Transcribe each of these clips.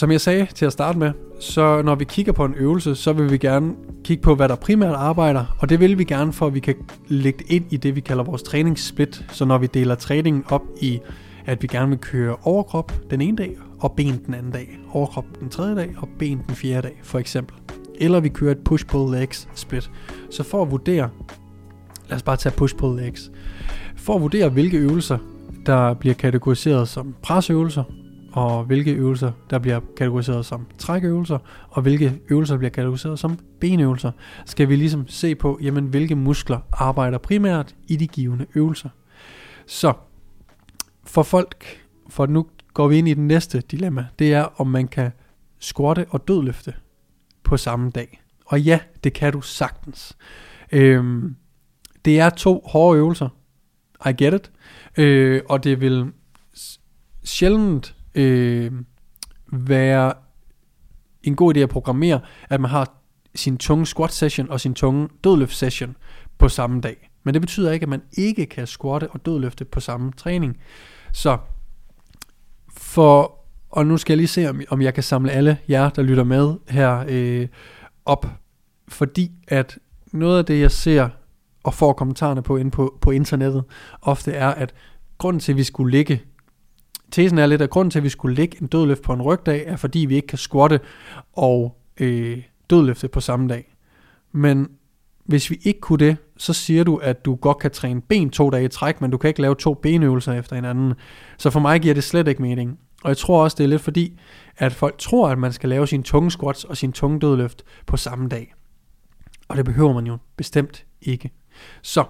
som jeg sagde til at starte med, så når vi kigger på en øvelse, så vil vi gerne kigge på, hvad der primært arbejder, og det vil vi gerne, for at vi kan lægge det ind i det, vi kalder vores træningssplit. Så når vi deler træningen op i, at vi gerne vil køre overkrop den ene dag, og ben den anden dag, overkrop den tredje dag, og ben den fjerde dag, for eksempel. Eller vi kører et push-pull-legs split. Så for at vurdere, lad os bare tage push-pull-legs, for at vurdere, hvilke øvelser, der bliver kategoriseret som presøvelser, og hvilke øvelser, der bliver kategoriseret som trækøvelser, og hvilke øvelser, der bliver kategoriseret som benøvelser, skal vi ligesom se på, jamen, hvilke muskler arbejder primært i de givende øvelser. Så for folk, for nu går vi ind i den næste dilemma, det er, om man kan squatte og dødløfte på samme dag. Og ja, det kan du sagtens. Øhm, det er to hårde øvelser. I get it. Øh, og det vil sjældent øh, være en god idé at programmere, at man har sin tunge squat session og sin tunge dødløft session på samme dag. Men det betyder ikke, at man ikke kan squatte og dødløfte på samme træning. Så for, og nu skal jeg lige se, om, om jeg kan samle alle jer, der lytter med her øh, op. Fordi at noget af det, jeg ser og får kommentarerne på inde på, på internettet, ofte er, at grunden til, at vi skulle ligge Tesen er lidt, at grunden til, at vi skulle lægge en dødløft på en rygdag, er fordi vi ikke kan squatte og øh, dødløfte på samme dag. Men hvis vi ikke kunne det, så siger du, at du godt kan træne ben to dage i træk, men du kan ikke lave to benøvelser efter hinanden. Så for mig giver det slet ikke mening. Og jeg tror også, det er lidt fordi, at folk tror, at man skal lave sin tunge squats og sin tunge dødløft på samme dag. Og det behøver man jo bestemt ikke. Så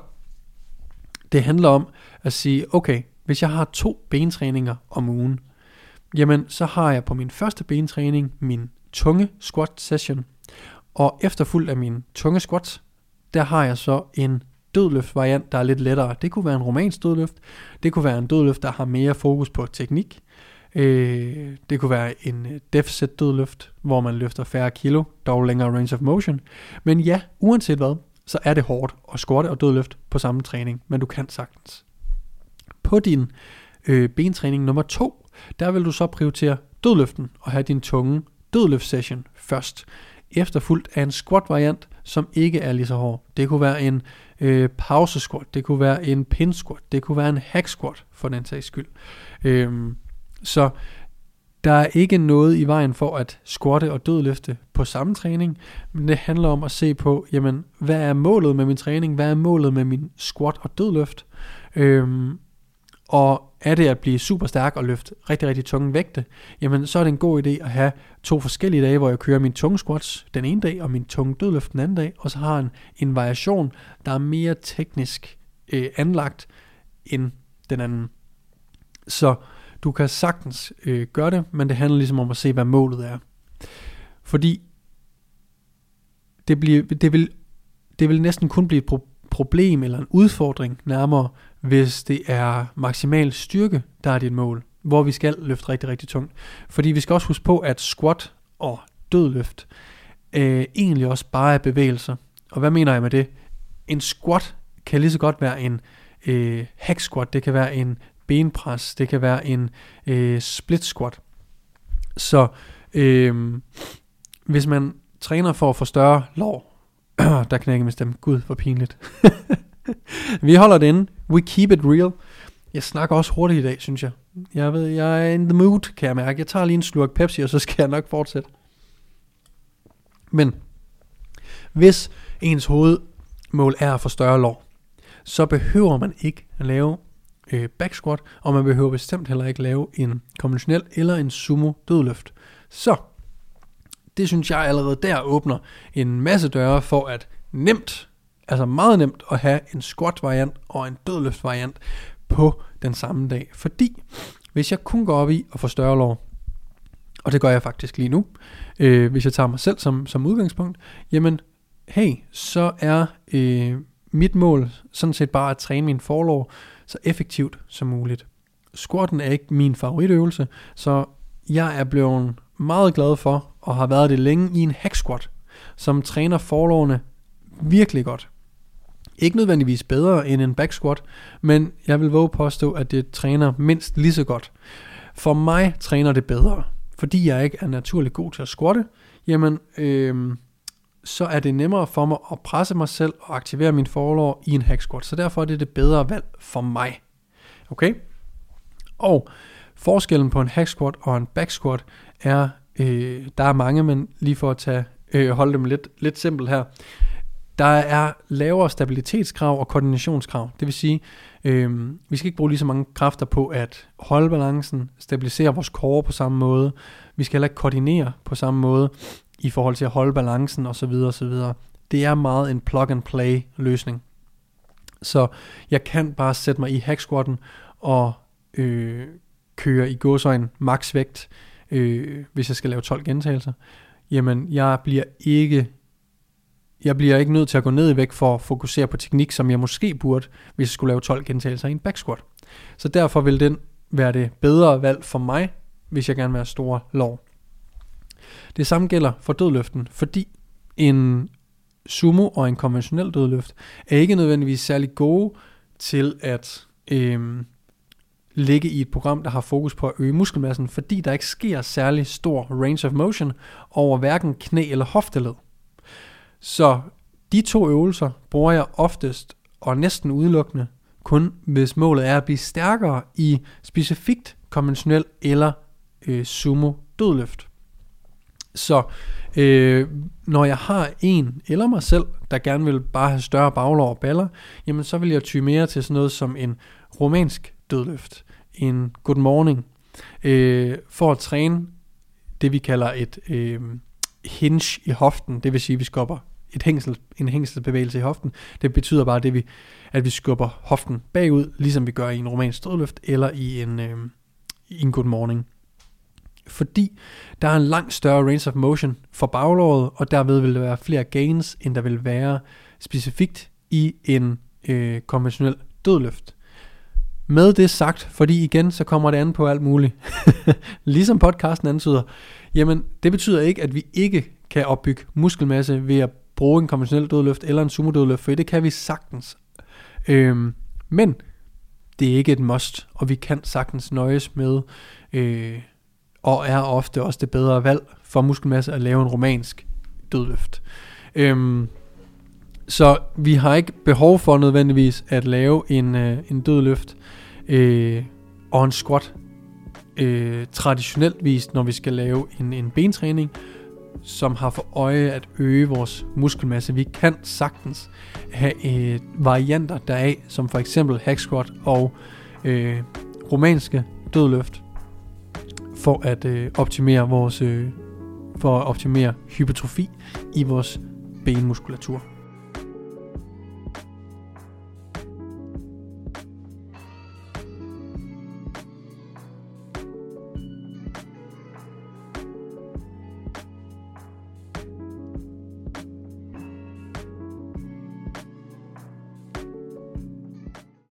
det handler om at sige, okay, hvis jeg har to bentræninger om ugen, jamen så har jeg på min første bentræning min tunge squat session, og efterfulgt af min tunge squat, der har jeg så en dødløft variant, der er lidt lettere. Det kunne være en romansk dødløft, det kunne være en dødløft, der har mere fokus på teknik, øh, det kunne være en øh, deficit dødløft, hvor man løfter færre kilo, dog længere range of motion. Men ja, uanset hvad, så er det hårdt at squatte og dødløft på samme træning, men du kan sagtens. På din øh, bentræning nummer to, der vil du så prioritere dødløften og have din tunge dødløft session først, efterfulgt af en squat variant, som ikke er lige så hård. Det kunne være en øh, pause squat, det kunne være en pin squat, det kunne være en hack squat for den sags skyld. Øhm, så der er ikke noget i vejen for at squatte og dødløfte på samme træning, men det handler om at se på, jamen, hvad er målet med min træning, hvad er målet med min squat og dødløft, øhm, og er det at blive super stærk og løfte rigtig, rigtig tunge vægte, jamen så er det en god idé at have to forskellige dage, hvor jeg kører min tunge squats den ene dag, og min tunge dødløft den anden dag, og så har en, en variation, der er mere teknisk øh, anlagt end den anden. Så du kan sagtens øh, gøre det, men det handler ligesom om at se, hvad målet er. Fordi det, bliver, det, vil, det vil næsten kun blive et pro- problem eller en udfordring nærmere, hvis det er maksimal styrke, der er dit mål, hvor vi skal løfte rigtig, rigtig tungt. Fordi vi skal også huske på, at squat og dødløft øh, egentlig også bare er bevægelser. Og hvad mener jeg med det? En squat kan lige så godt være en øh, hack squat, det kan være en benpres, det kan være en øh, split squat. Så øh, hvis man træner for at få større lår, der knækker min stemme, gud hvor pinligt. vi holder det inde. We keep it real. Jeg snakker også hurtigt i dag, synes jeg. Jeg ved, jeg er in the mood, kan jeg mærke. Jeg tager lige en slurk Pepsi, og så skal jeg nok fortsætte. Men hvis ens hovedmål er at få større lår, så behøver man ikke at lave øh, back squat, og man behøver bestemt heller ikke lave en konventionel eller en sumo dødløft. Så det synes jeg allerede der åbner en masse døre for at nemt altså meget nemt at have en squat variant og en dødløft variant på den samme dag. Fordi hvis jeg kun går op i at få større lår, og det gør jeg faktisk lige nu, øh, hvis jeg tager mig selv som, som udgangspunkt, jamen hey, så er øh, mit mål sådan set bare at træne min forlår så effektivt som muligt. Squatten er ikke min favoritøvelse, så jeg er blevet meget glad for, og har været det længe i en hack squat, som træner forlårene virkelig godt. Ikke nødvendigvis bedre end en back squat, men jeg vil våge påstå, at det træner mindst lige så godt. For mig træner det bedre, fordi jeg ikke er naturligt god til at squatte, jamen øh, så er det nemmere for mig at presse mig selv og aktivere min forlår i en hack squat. Så derfor er det det bedre valg for mig. Okay? Og forskellen på en hack squat og en back squat er, øh, der er mange, men lige for at tage, øh, holde dem lidt, lidt simpelt her, der er lavere stabilitetskrav og koordinationskrav. Det vil sige, øh, vi skal ikke bruge lige så mange kræfter på at holde balancen, stabilisere vores core på samme måde. Vi skal heller ikke koordinere på samme måde i forhold til at holde balancen osv. osv. Det er meget en plug and play løsning. Så jeg kan bare sætte mig i hack squatten og øh, køre i gåsøjne maksvægt vægt, øh, hvis jeg skal lave 12 gentagelser. Jamen, jeg bliver ikke jeg bliver ikke nødt til at gå ned i vægt for at fokusere på teknik, som jeg måske burde, hvis jeg skulle lave 12 gentagelser i en back squat. Så derfor vil den være det bedre valg for mig, hvis jeg gerne vil have store lov. Det samme gælder for dødløften, fordi en sumo og en konventionel dødløft er ikke nødvendigvis særlig gode til at øh, ligge i et program, der har fokus på at øge muskelmassen, fordi der ikke sker særlig stor range of motion over hverken knæ eller hofteled. Så de to øvelser bruger jeg oftest og næsten udelukkende kun hvis målet er at blive stærkere i specifikt konventionel eller øh, sumo dødløft. Så øh, når jeg har en eller mig selv, der gerne vil bare have større baglår og baller, jamen så vil jeg ty mere til sådan noget som en romansk dødløft, en good morning, øh, for at træne det vi kalder et øh, hinge i hoften, det vil sige at vi skubber et hængsel, en hængselsbevægelse i hoften. Det betyder bare, det vi, at vi skubber hoften bagud, ligesom vi gør i en romansk dødløft eller i en, øh, i en good morning fordi der er en langt større range of motion for baglåret, og derved vil der være flere gains, end der vil være specifikt i en øh, konventionel dødløft. Med det sagt, fordi igen, så kommer det an på alt muligt. ligesom podcasten antyder, jamen det betyder ikke, at vi ikke kan opbygge muskelmasse ved at bruge en konventionel dødløft eller en sumo dødløft, for det kan vi sagtens. Øhm, men det er ikke et must, og vi kan sagtens nøjes med øh, og er ofte også det bedre valg for muskelmasse at lave en romansk dødløft. Øhm, så vi har ikke behov for nødvendigvis at lave en, øh, en dødløft øh, og en squat øh, traditionelt vist, når vi skal lave en, en bentræning, som har for øje at øge vores muskelmasse. Vi kan sagtens have øh, varianter deraf, som for eksempel hack squat og øh, romanske dødløft, for at øh, optimere vores øh, for at optimere hypertrofi i vores benmuskulatur.